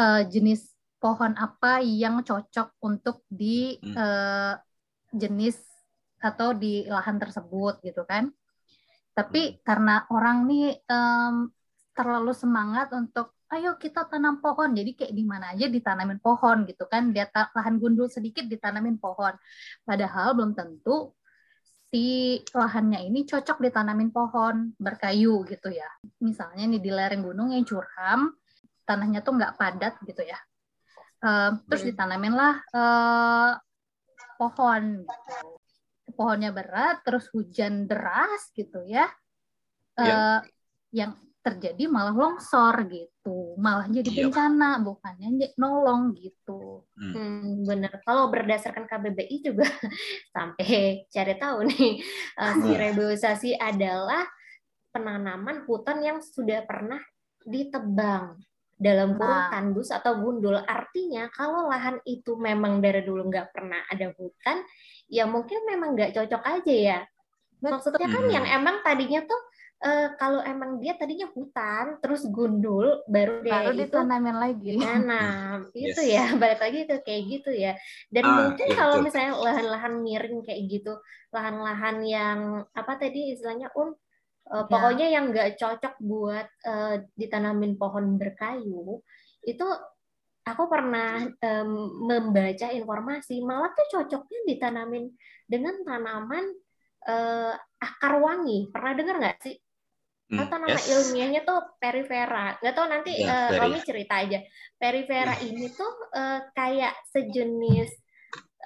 uh, jenis pohon apa yang cocok untuk di uh, jenis atau di lahan tersebut gitu kan. Tapi hmm. karena orang nih um, terlalu semangat untuk ayo kita tanam pohon. Jadi kayak di mana aja ditanamin pohon gitu kan. Dia lahan gundul sedikit ditanamin pohon. Padahal belum tentu si lahannya ini cocok ditanamin pohon berkayu gitu ya. Misalnya nih di lereng gunung yang curam, tanahnya tuh nggak padat gitu ya. Uh, terus hmm. ditanamin lah uh, pohon pohonnya berat, terus hujan deras gitu ya, yeah. uh, yang terjadi malah longsor gitu, malah jadi iya. bencana, bukannya nolong gitu. Hmm. hmm, bener. Kalau berdasarkan KBBI juga sampai cari tahu nih, uh, si reboisasi adalah penanaman hutan yang sudah pernah ditebang dalam kurung nah. tandus atau gundul. Artinya kalau lahan itu memang dari dulu nggak pernah ada hutan, ya mungkin memang nggak cocok aja ya. Maksudnya kan yang emang tadinya tuh uh, kalau emang dia tadinya hutan terus gundul baru dia baru itu ditanamin lagi tanam yes. itu ya balik lagi itu kayak gitu ya dan ah, mungkin iya, kalau misalnya lahan-lahan miring kayak gitu lahan-lahan yang apa tadi istilahnya un uh, pokoknya yang nggak cocok buat uh, ditanamin pohon berkayu itu aku pernah um, membaca informasi malah tuh cocoknya ditanamin dengan tanaman uh, akar wangi. Pernah dengar nggak sih? Hmm, Atau nama yes. ilmiahnya tuh perifera. Nggak tahu nanti ya, uh, Romi cerita aja. Perifera hmm. ini tuh uh, kayak sejenis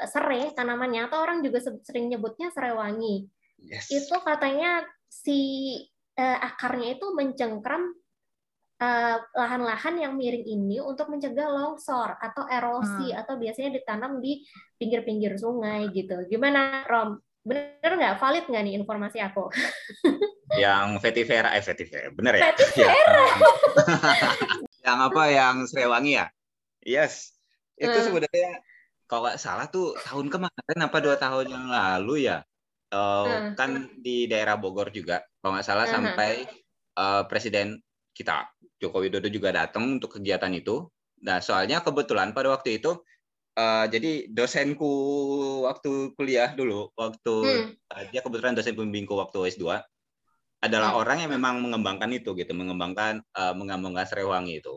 serai tanamannya atau orang juga sering nyebutnya serai wangi. Yes. Itu katanya si uh, akarnya itu mencengkram Eh, lahan-lahan uh, yang miring ini untuk mencegah longsor atau erosi hmm. atau biasanya ditanam di pinggir-pinggir sungai gitu. Gimana Rom? Bener nggak? Valid nggak nih informasi aku? yang vetivera, eh vetivera, bener ya? Vetivera. yang apa? Yang Srewangi ya? Yes. Itu hmm. sebenarnya kalau nggak salah tuh tahun kemarin apa dua tahun yang lalu ya? Uh, hmm. Kan di daerah Bogor juga, kalau nggak salah hmm. sampai uh, Presiden kita Joko Widodo juga datang untuk kegiatan itu. Nah, soalnya kebetulan pada waktu itu uh, jadi dosenku waktu kuliah dulu, waktu hmm. uh, dia kebetulan dosen pembimbingku waktu S2 adalah hmm. orang yang memang mengembangkan itu gitu, mengembangkan uh, mengembangkan Serewangi itu.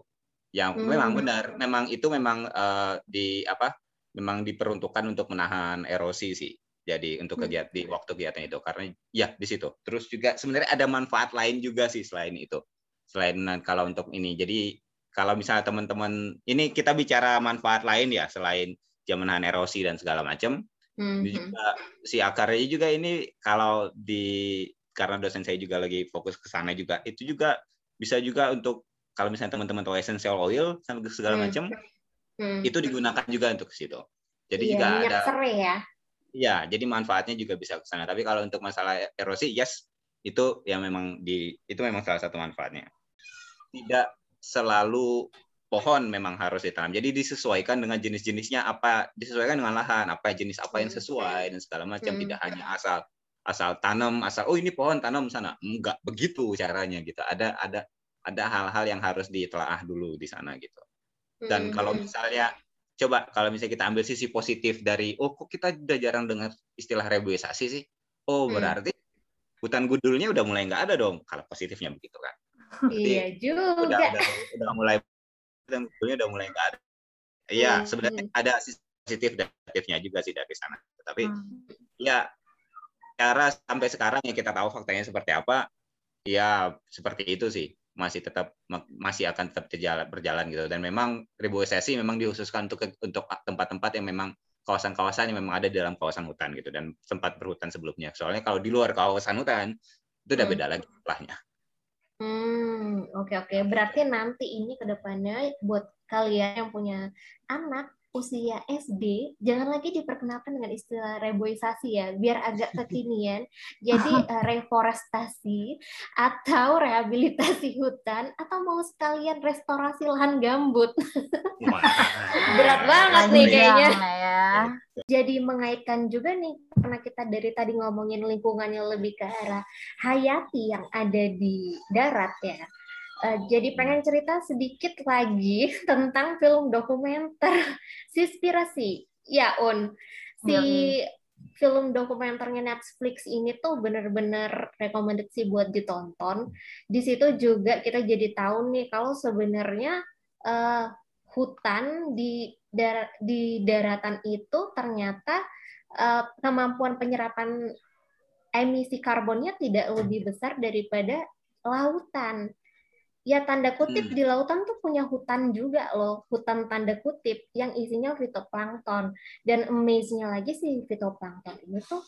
Yang hmm. memang benar, memang itu memang uh, di apa? Memang diperuntukkan untuk menahan erosi sih. Jadi untuk hmm. kegiatan di waktu kegiatan itu karena ya di situ. Terus juga sebenarnya ada manfaat lain juga sih selain itu selain kalau untuk ini. Jadi kalau misalnya teman-teman ini kita bicara manfaat lain ya selain dia menahan erosi dan segala macam. Mm-hmm. juga si akarnya juga ini kalau di karena dosen saya juga lagi fokus ke sana juga itu juga bisa juga untuk kalau misalnya teman-teman tahu essential oil sampai segala macam mm-hmm. itu digunakan juga untuk situ. Jadi yeah, juga ada serai ya. Iya, jadi manfaatnya juga bisa ke sana. Tapi kalau untuk masalah erosi, yes, itu yang memang di itu memang salah satu manfaatnya tidak selalu pohon memang harus ditanam. Jadi disesuaikan dengan jenis-jenisnya apa, disesuaikan dengan lahan, apa jenis apa yang sesuai dan segala macam. Hmm. Tidak hanya asal asal tanam, asal oh ini pohon tanam sana. Enggak begitu caranya gitu. Ada ada ada hal-hal yang harus ditelaah dulu di sana gitu. Dan hmm. kalau misalnya coba kalau misalnya kita ambil sisi positif dari oh kok kita udah jarang dengar istilah reboisasi sih. Oh, hmm. berarti hutan gundulnya udah mulai nggak ada dong kalau positifnya begitu kan. iya juga. Udah, udah, udah mulai hutan gundulnya udah mulai nggak ada. Iya, hmm. sebenarnya ada positif dan negatifnya juga sih dari sana. Tapi hmm. ya cara sampai sekarang yang kita tahu faktanya seperti apa, ya seperti itu sih masih tetap masih akan tetap berjalan, berjalan gitu dan memang reboisasi memang dihususkan untuk untuk tempat-tempat yang memang kawasan-kawasan yang memang ada di dalam kawasan hutan gitu dan sempat berhutan sebelumnya soalnya kalau di luar kawasan hutan itu udah hmm. beda lagi setelahnya. Hmm, oke okay, oke. Okay. Berarti nanti ini ke depannya buat kalian yang punya anak usia SD jangan lagi diperkenalkan dengan istilah reboisasi ya biar agak kekinian. Jadi uh, reforestasi atau rehabilitasi hutan atau mau sekalian restorasi lahan gambut. Berat banget nih kayaknya. ya. jadi mengaitkan juga nih karena kita dari tadi ngomongin lingkungannya lebih ke arah hayati yang ada di darat ya Uh, jadi pengen cerita sedikit lagi tentang film dokumenter Sispirasi. Ya, Un. Si ya, film dokumenternya Netflix ini tuh bener-bener recommended sih buat ditonton. Di situ juga kita jadi tahu nih kalau sebenarnya uh, hutan di dar di daratan itu ternyata uh, kemampuan penyerapan emisi karbonnya tidak lebih besar daripada lautan ya tanda kutip hmm. di lautan tuh punya hutan juga loh, hutan tanda kutip yang isinya fitoplankton. Dan amaze-nya lagi sih fitoplankton ini tuh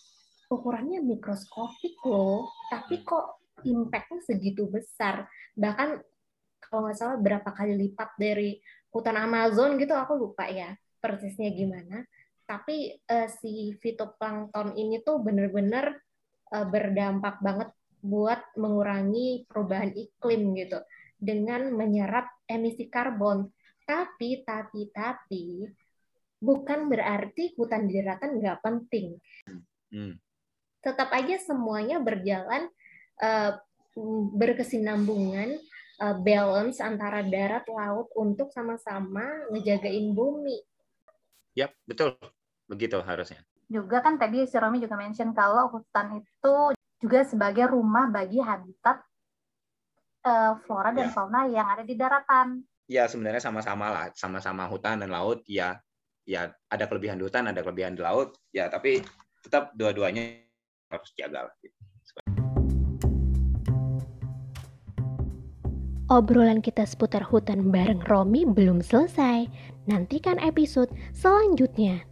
ukurannya mikroskopik loh, tapi hmm. kok impact-nya segitu besar. Bahkan kalau nggak salah berapa kali lipat dari hutan Amazon gitu, aku lupa ya persisnya gimana. Tapi uh, si fitoplankton ini tuh bener-bener uh, berdampak banget buat mengurangi perubahan iklim gitu dengan menyerap emisi karbon. Tapi, tapi, tapi, bukan berarti hutan di daratan nggak penting. Hmm. Tetap aja semuanya berjalan uh, berkesinambungan, uh, balance antara darat laut untuk sama-sama ngejagain bumi. Yap, betul. Begitu harusnya. Juga kan tadi si Romi juga mention kalau hutan itu juga sebagai rumah bagi habitat uh, flora dan ya. fauna yang ada di daratan. Ya sebenarnya sama-sama lah, sama-sama hutan dan laut. Ya, ya ada kelebihan di hutan, ada kelebihan di laut. Ya tapi tetap dua-duanya harus jaga lah. Obrolan kita seputar hutan bareng Romi belum selesai. Nantikan episode selanjutnya.